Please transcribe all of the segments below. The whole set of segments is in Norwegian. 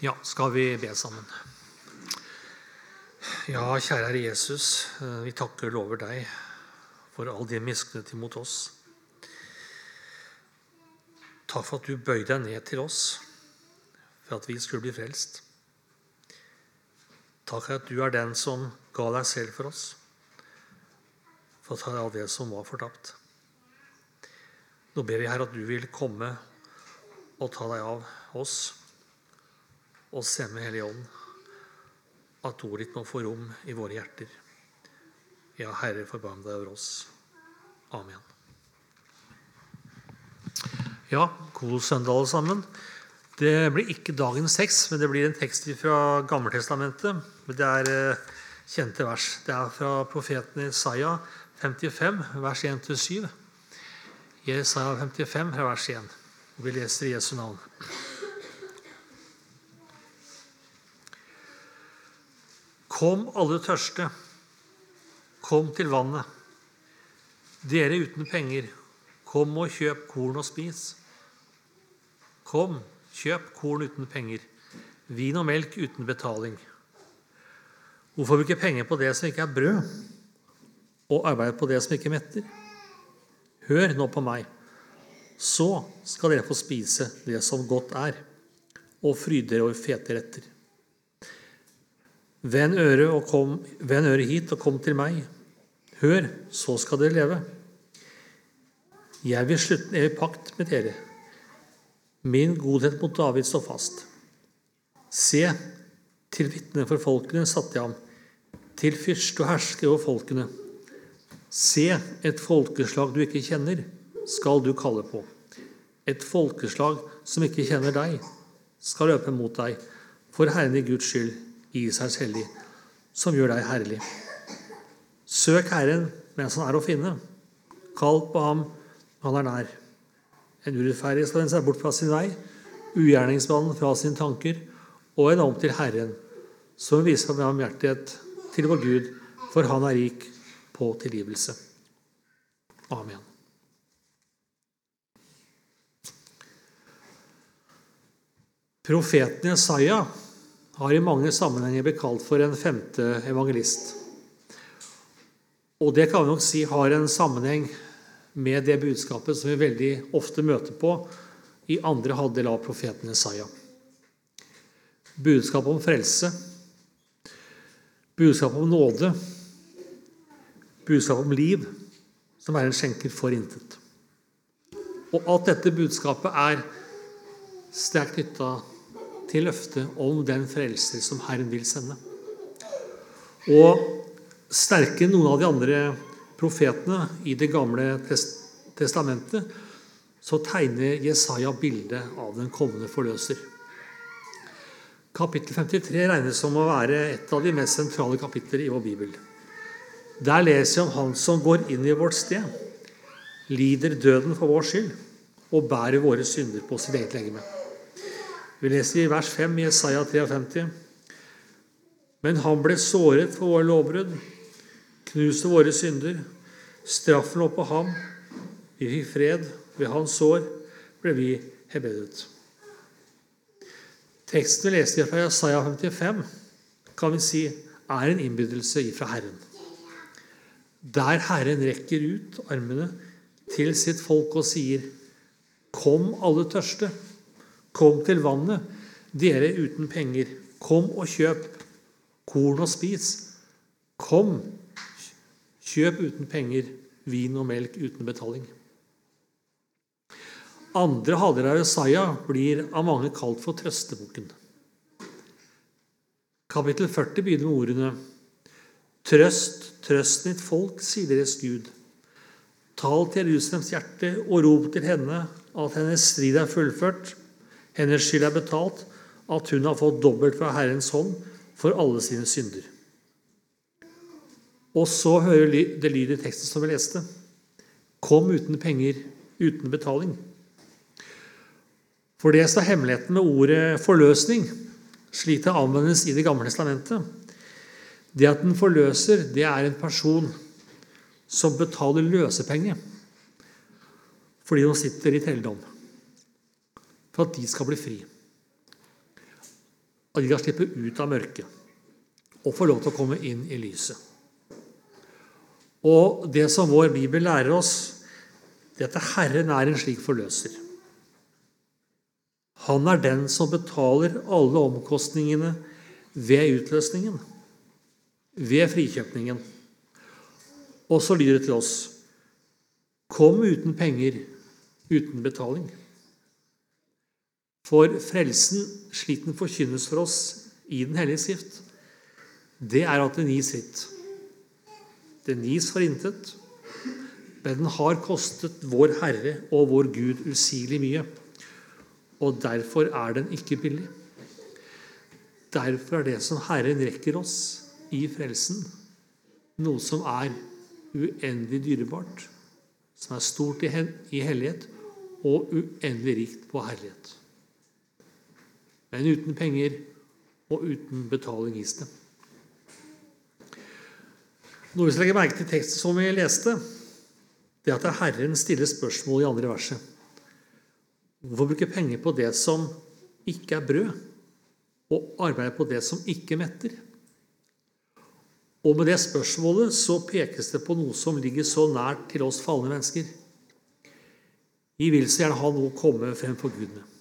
Ja, skal vi be sammen? Ja, kjære Herre Jesus, eh, vi takker og lover deg for all din miskunnhet imot oss. Takk for at du bøyde deg ned til oss for at vi skulle bli frelst. Takk for at du er den som ga deg selv for oss, for å ta av det som var fortapt. Nå ber vi her at du vil komme og ta deg av oss og sende Hellige Ånd at ordet ditt må få rom i våre hjerter. Ja, Herre, forbarm deg over oss. Amen. Ja, god søndag, alle sammen. Det blir ikke dagens tekst, men det blir en tekst fra Gammeltestamentet. Men det er eh, kjente vers. Det er fra profeten Isaiah 55, vers 1-7. Jesaja 55, fra vers 1. Vi leser i Jesu navn. Kom, alle tørste, kom til vannet. Dere uten penger, kom og kjøp korn og spis. Kom, kjøp korn uten penger, vin og melk uten betaling. Hvorfor bruke penger på det som ikke er brød, og arbeide på det som ikke metter? Hør nå på meg, så skal dere få spise det som godt er, og fryde dere over fete retter. Vend øret, kom, vend øret hit og kom til meg. Hør, så skal dere leve. Jeg vil slutte en evig pakt med dere. Min godhet mot David står fast. Se, til vitne for folkene satte jeg ham, til fyrste og hersker over folkene. Se, et folkeslag du ikke kjenner, skal du kalle på. Et folkeslag som ikke kjenner deg, skal løpe mot deg, for Herren i Guds skyld Israels hellig, som gjør deg herlig. Søk Herren mens han er å finne. Kall på ham han er nær. En urettferdig skal vende seg bort fra sin vei, ugjerningsmannen fra sine tanker, og en om til Herren, som viser ham barmhjertighet til vår Gud, for han er rik på tilgivelse. Amen. Profeten Jesaja har i mange sammenhenger blitt kalt for en femte evangelist. Og det kan vi nok si har en sammenheng med det budskapet som vi veldig ofte møter på i andre halvdel av profeten Isaiah. Budskapet om frelse, budskapet om nåde, budskapet om liv, som er en skjenker for intet. Og alt dette budskapet er sterkt knytta til løftet om den frelser som Herren vil sende. Og sterkere enn noen av de andre profetene i Det gamle testamentet så tegner Jesaja bildet av den kommende forløser. Kapittel 53 regnes som å være et av de mest sentrale kapitler i vår bibel. Der leser vi om Han som går inn i vårt sted, lider døden for vår skyld og bærer våre synder på sitt eget legeme. Vi leser i vers 5 i Jesaja 53. Men han ble såret for våre lovbrudd, knuste våre synder. Straffen lå på ham. Vi fikk fred. Ved hans sår ble vi helbredet. Teksten vi leste fra Jesaja 55, kan vi si er en innbydelse ifra Herren. Der Herren rekker ut armene til sitt folk og sier, Kom, alle tørste. Kom til vannet, dere uten penger. Kom og kjøp korn og spis. Kom, kjøp uten penger vin og melk uten betaling. Andre halvdel av Jesaja blir av mange kalt for trøsteboken. Kapittel 40 begynner med ordene Trøst, trøst ditt folk, sier deres Gud. Tal til Jerusalems hjerte og rop til henne at hennes strid er fullført hennes skyld er betalt, at hun har fått dobbelt fra Herrens hånd for alle sine synder. Og så hører det lyd i teksten som vi leste. Kom uten penger, uten betaling. For det er hemmeligheten med ordet forløsning, slik det anvendes i Det gamle testamentet, det at den forløser, det er en person som betaler løsepenge fordi hun sitter i telledom for at de skal bli fri. at de kan slippe ut av mørket og få lov til å komme inn i lyset. Og det som vår bibel lærer oss, det er at Herren er en slik forløser. Han er den som betaler alle omkostningene ved utløsningen, ved frikjøpningen. Og så lyder det til oss Kom uten penger, uten betaling. For frelsen, slik den forkynnes for oss i Den hellige skrift, det er at den gis fritt. Den gis for intet, men den har kostet vår Herre og vår Gud usigelig mye. Og derfor er den ikke billig. Derfor er det som Herren rekker oss i frelsen, noe som er uendelig dyrebart, som er stort i hellighet og uendelig rikt på herlighet men uten penger og uten betaling gis det. Noe vi skal legge merke til teksten som vi leste, det er at Herren stiller spørsmål i andre verset. Hvorfor bruke penger på det som ikke er brød, og arbeide på det som ikke metter? Og med det spørsmålet så pekes det på noe som ligger så nært til oss falne mennesker. Vi vil så gjerne ha noe å komme frem for Gud med.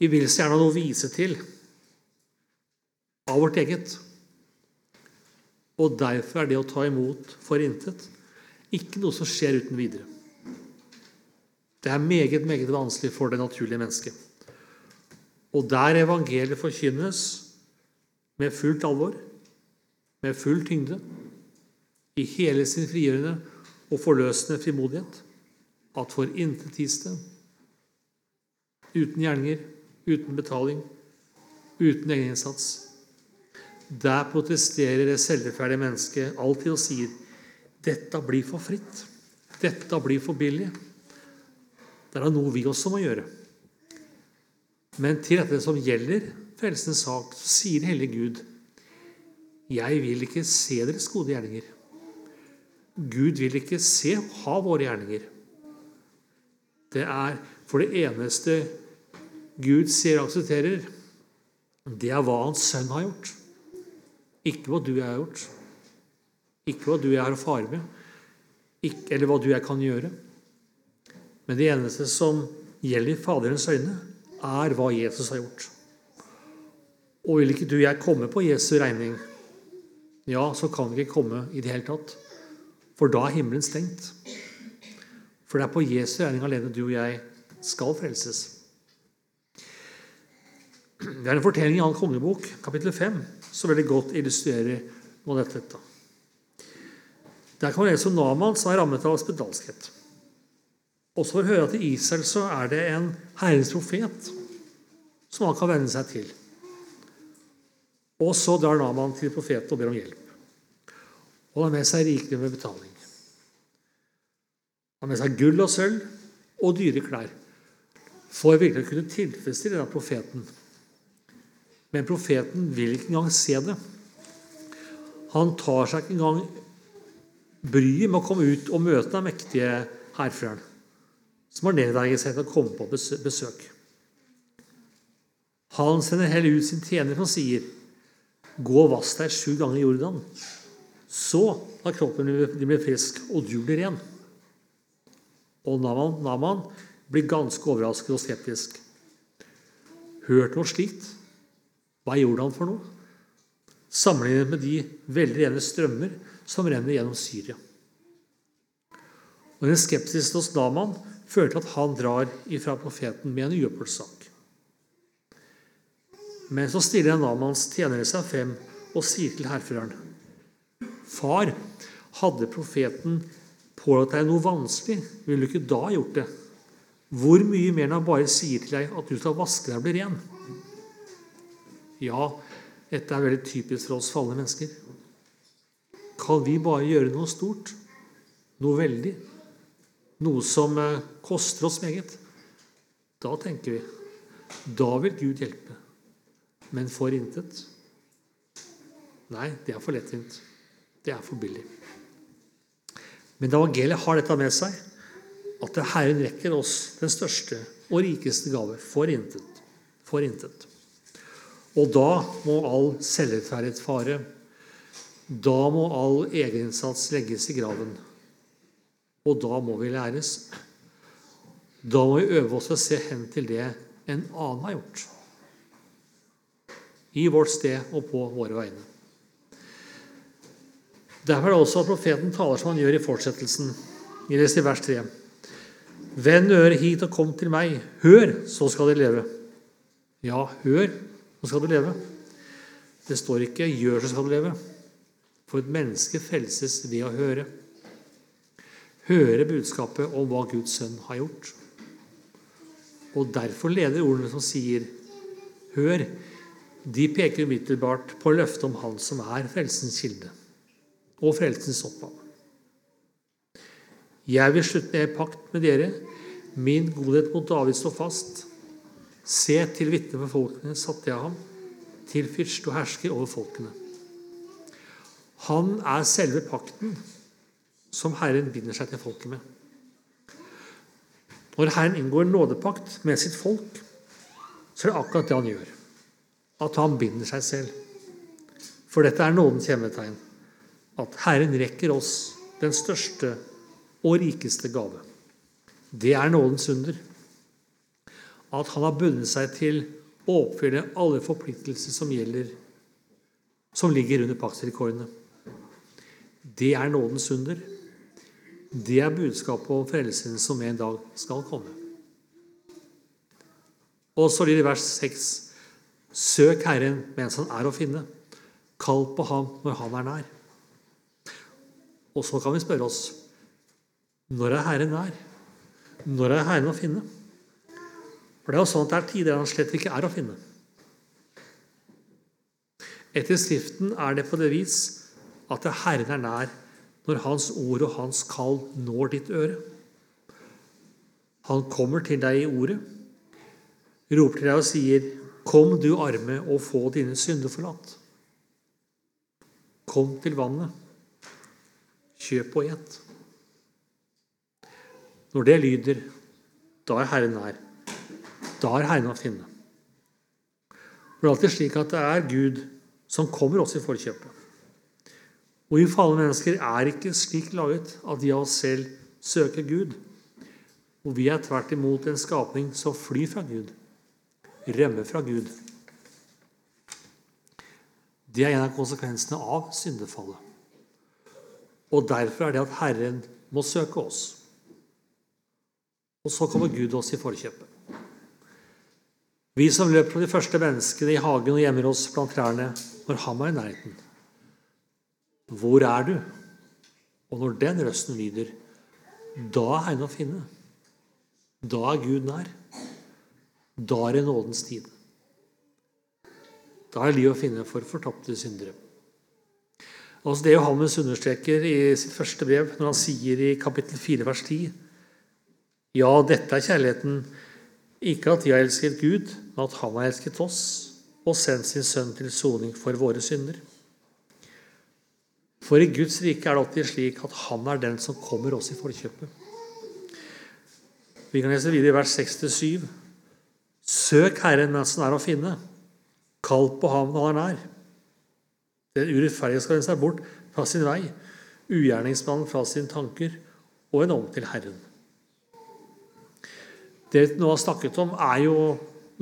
Vi vil så gjerne ha noe å vise til av vårt eget. Og derfor er det å ta imot for intet ikke noe som skjer uten videre. Det er meget, meget vanskelig for det naturlige mennesket. Og der evangeliet forkynnes med fullt alvor, med full tyngde, i hele sin frigjørende og forløsende frimodighet, at for intet det, uten gjerninger, uten betaling, uten egeninnsats. Der protesterer det selvrettferdige mennesket alltid og sier dette blir for fritt. Dette blir for billig. Det er noe vi også må gjøre. Men til dette som gjelder frelsens sak, så sier Hellige Gud jeg vil ikke se deres gode gjerninger. Gud vil ikke se ha våre gjerninger. Det er for det eneste Gud sier og aksepterer, det er hva hans sønn har gjort. Ikke hva du og jeg har gjort. Ikke hva du og jeg har å fare med, ikke, eller hva du og jeg kan gjøre. Men det eneste som gjelder i Faderens øyne, er hva Jesus har gjort. Og vil ikke du og jeg komme på Jesu regning, ja, så kan vi ikke komme i det hele tatt. For da er himmelen stengt. For det er på Jesu regning alene du og jeg skal frelses. Det er en fortelling i Ann kongebok, kapittel 5, som veldig godt illustrerer noe av dette. Der kan man lese om Naman som er rammet av spedalskhet. Også for å høre at i Israel så er det en Herrens profet som han kan venne seg til. Og så drar Naman til profeten og ber om hjelp. Og han har med seg rikelig med betaling. Han har med seg gull og sølv og dyre klær for virkelig å kunne tilfredsstille denne profeten men profeten vil ikke engang se det. Han tar seg ikke engang bryet med å komme ut og møte den mektige hærføreren, som har nedverget seg til å komme på besøk. Han sender heller ut sin tjener som sier, 'Gå og vask deg sju ganger i Jordan.' Så har kroppen din blitt frisk, og du blir ren. Og Naman, Naman blir ganske overrasket og skeptisk. Hørt noe slikt? Hva gjorde han for noe? Sammenlignet med de veldig rene strømmer som renner gjennom Syria. Og Den skepsisen hos Naman fører til at han drar ifra profeten med en uoppgjort sak. Men så stiller Namans tjenere seg frem og sier til hærføreren.: Far, hadde profeten pålagt deg noe vanskelig, ville du ikke da gjort det? Hvor mye mer enn han bare sier til deg at du skal vaske deg og bli ren? Ja, dette er veldig typisk for oss falne mennesker. Kan vi bare gjøre noe stort, noe veldig, noe som eh, koster oss meget, da tenker vi da vil Gud hjelpe. Men for intet? Nei, det er for lettvint. Det er for billig. Men evangeliet har dette med seg, at Herren rekker oss den største og rikeste gave for intet. For intet. Og da må all selvrettferdighet fare. Da må all egeninnsats legges i graven. Og da må vi læres. Da må vi øve oss å se hen til det en annen har gjort. I vårt sted og på våre vegne. Derfor er det også at profeten taler som han gjør i fortsettelsen. Vi leser i vers 3. Vend øret hit og kom til meg. Hør, så skal dere leve. Ja, hør, så skal du leve. Det står ikke 'gjør, så skal du leve'. For et menneske frelses ved å høre. Høre budskapet om hva Guds sønn har gjort. Og derfor leder ordene som sier 'hør', de peker umiddelbart på løftet om Han som er frelsens kilde og frelsens opphav. Jeg vil slutte med pakt med dere. Min godhet mot David står fast. Se, til vitne for folkene satte jeg ham, til fyrste og hersker over folkene. Han er selve pakten som Herren binder seg til folket med. Når Herren inngår nådepakt med sitt folk, så er det akkurat det han gjør. At han binder seg selv. For dette er nådens kjennetegn at Herren rekker oss den største og rikeste gave. Det er nådens under. At han har bundet seg til å oppfylle alle forpliktelser som gjelder, som ligger under paktsrekordene. Det er nådens under. Det er budskapet om frelsen som en dag skal komme. Og så det vers 6.: Søk Herren mens han er å finne. Kall på ham når han er nær. Og så kan vi spørre oss når er Herren nær? Når er Herren å finne? For det er jo sånn at det er tider han slett ikke er å finne. Etter Skriften er det på det vis at Herren er nær når Hans ord og Hans kall når ditt øre. Han kommer til deg i ordet, roper til deg og sier, 'Kom, du arme, og få dine synder forlatt.' Kom til vannet. Kjøp og et. Når det lyder, da er Herren nær. Da er Herren å finne. For det er alltid slik at det er Gud som kommer oss i forkjøpet. Og vi falne mennesker er ikke slik laget at de av oss selv søker Gud. Og vi er tvert imot en skapning som flyr fra Gud, rømmer fra Gud. Det er en av konsekvensene av syndefallet. Og derfor er det at Herren må søke oss. Og så kommer Gud oss i forkjøpet. Vi som løp fra de første menneskene i hagen og gjemmer oss blant trærne når han er i nærheten. Hvor er du? Og når den røsten lyder, da er han å finne. Da er Gud nær. Da er det nådens tid. Da er liv å finne for fortapte syndere. Altså det Johannes understreker i sitt første brev, når han sier i kapittel 4, vers 10 Ja, dette er kjærligheten, ikke at de har elsket Gud, men at Han har elsket oss og sendt sin sønn til soning for våre synder. For i Guds rike er det alltid slik at Han er den som kommer oss i forkjøpet. Vi kan lese videre i vers 6-7. Søk Herren mens han er å finne. Kall på ham når han er nær. Den urettferdige skal vende seg bort fra sin vei, ugjerningsmannen fra sine tanker, og en om til Herren. Det vi nå har snakket om, er jo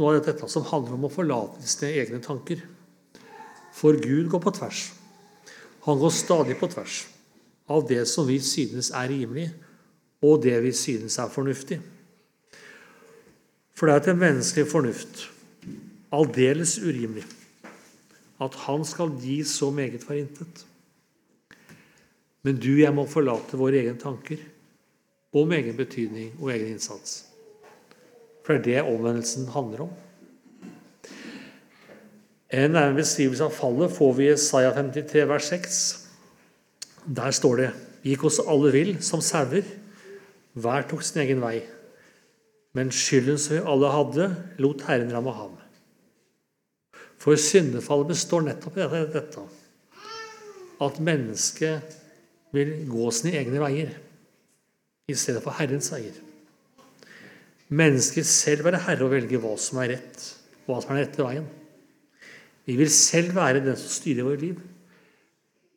noe av dette som handler om å forlate sine egne tanker. For Gud går på tvers. Han går stadig på tvers av det som vi synes er rimelig, og det vi synes er fornuftig. For det er til menneskelig fornuft aldeles urimelig at han skal gi så meget for intet. Men du, jeg må forlate våre egne tanker om egen betydning og egen innsats. For det er det omvendelsen handler om. En nærmere beskrivelse av fallet får vi i Isaiah 53, vers 6. Der står det Gikk oss alle vill som sauer, hver tok sin egen vei. Men skylden som vi alle hadde, lot Herren ramme ham. For syndefallet består nettopp i dette at mennesket vil gå sine egne veier i stedet for Herrens veier. Mennesket selv være herre og velge hva som er rett, hva som er den rette veien. Vi vil selv være den som styrer vårt liv.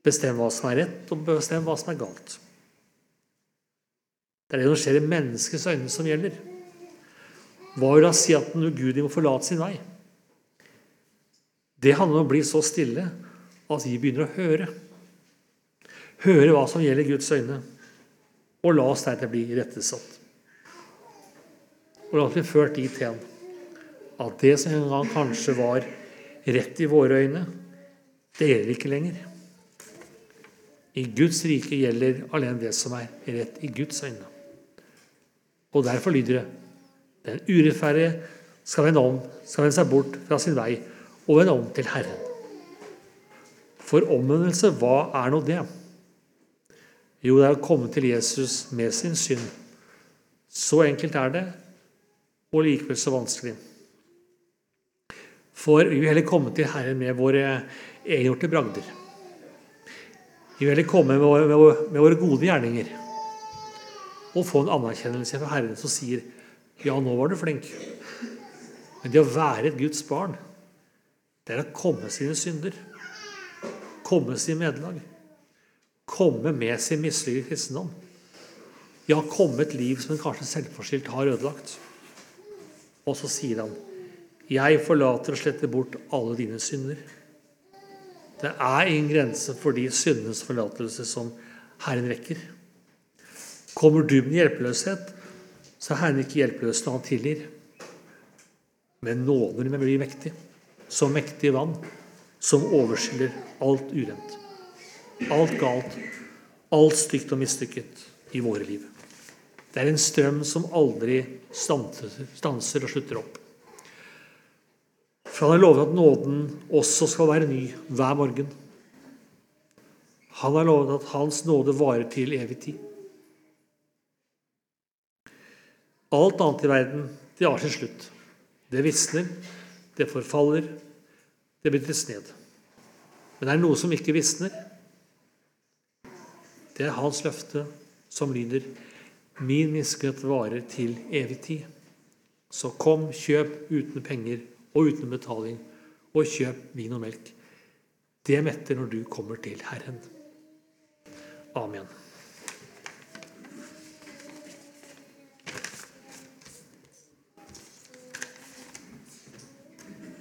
Bestemme hva som er rett, og bestemme hva som er galt. Det er det som skjer i menneskets øyne, som gjelder. Hva vil da si at den ugudige må forlate sin vei? Det handler om å bli så stille at vi begynner å høre. Høre hva som gjelder Guds øyne, og la oss deretter bli rettesatt. Og oss bli ført dit hen at det som en gang kanskje var rett i våre øyne, det gjelder ikke lenger. I Guds rike gjelder alene det som er rett i Guds øyne. Og derfor lyder det den urettferdige skal vende om, skal vende seg bort fra sin vei og vende om til Herren. For omvendelse, hva er nå det? Jo, det er å komme til Jesus med sin synd. Så enkelt er det, og likevel så vanskelig. For vi vil heller komme til Herren med våre egengjorte bragder. Vi vil heller komme med våre, med våre gode gjerninger og få en anerkjennelse fra Herren som sier ja, nå var du flink. Men det å være et Guds barn, det er å komme sine synder. Komme sin medlag. Komme med sin mislykkede kristendom. Ja, komme et liv som en kanskje selvforskyldt har ødelagt. Og så sier han, 'Jeg forlater og sletter bort alle dine synder'. Det er ingen grense for de syndenes forlatelse som Herren rekker. Kommer du med hjelpeløshet, så er Herren ikke hjelpeløs når han tilgir. Men nåden vil blir mektig, så mektig vann som overskyller alt urent. Alt galt, alt stygt og mislykket i våre liv. Det er en strøm som aldri stanser og slutter opp. For han har lovet at nåden også skal være ny hver morgen. Han har lovet at hans nåde varer til evig tid. Alt annet i verden, det har sin slutt. Det visner, det forfaller, det brytes ned. Men det er noe som ikke visner. Det er hans løfte som lyder Min miskunnhet varer til evig tid. Så kom, kjøp uten penger og uten betaling, og kjøp vin og melk. Det metter når du kommer til Herren. Amen.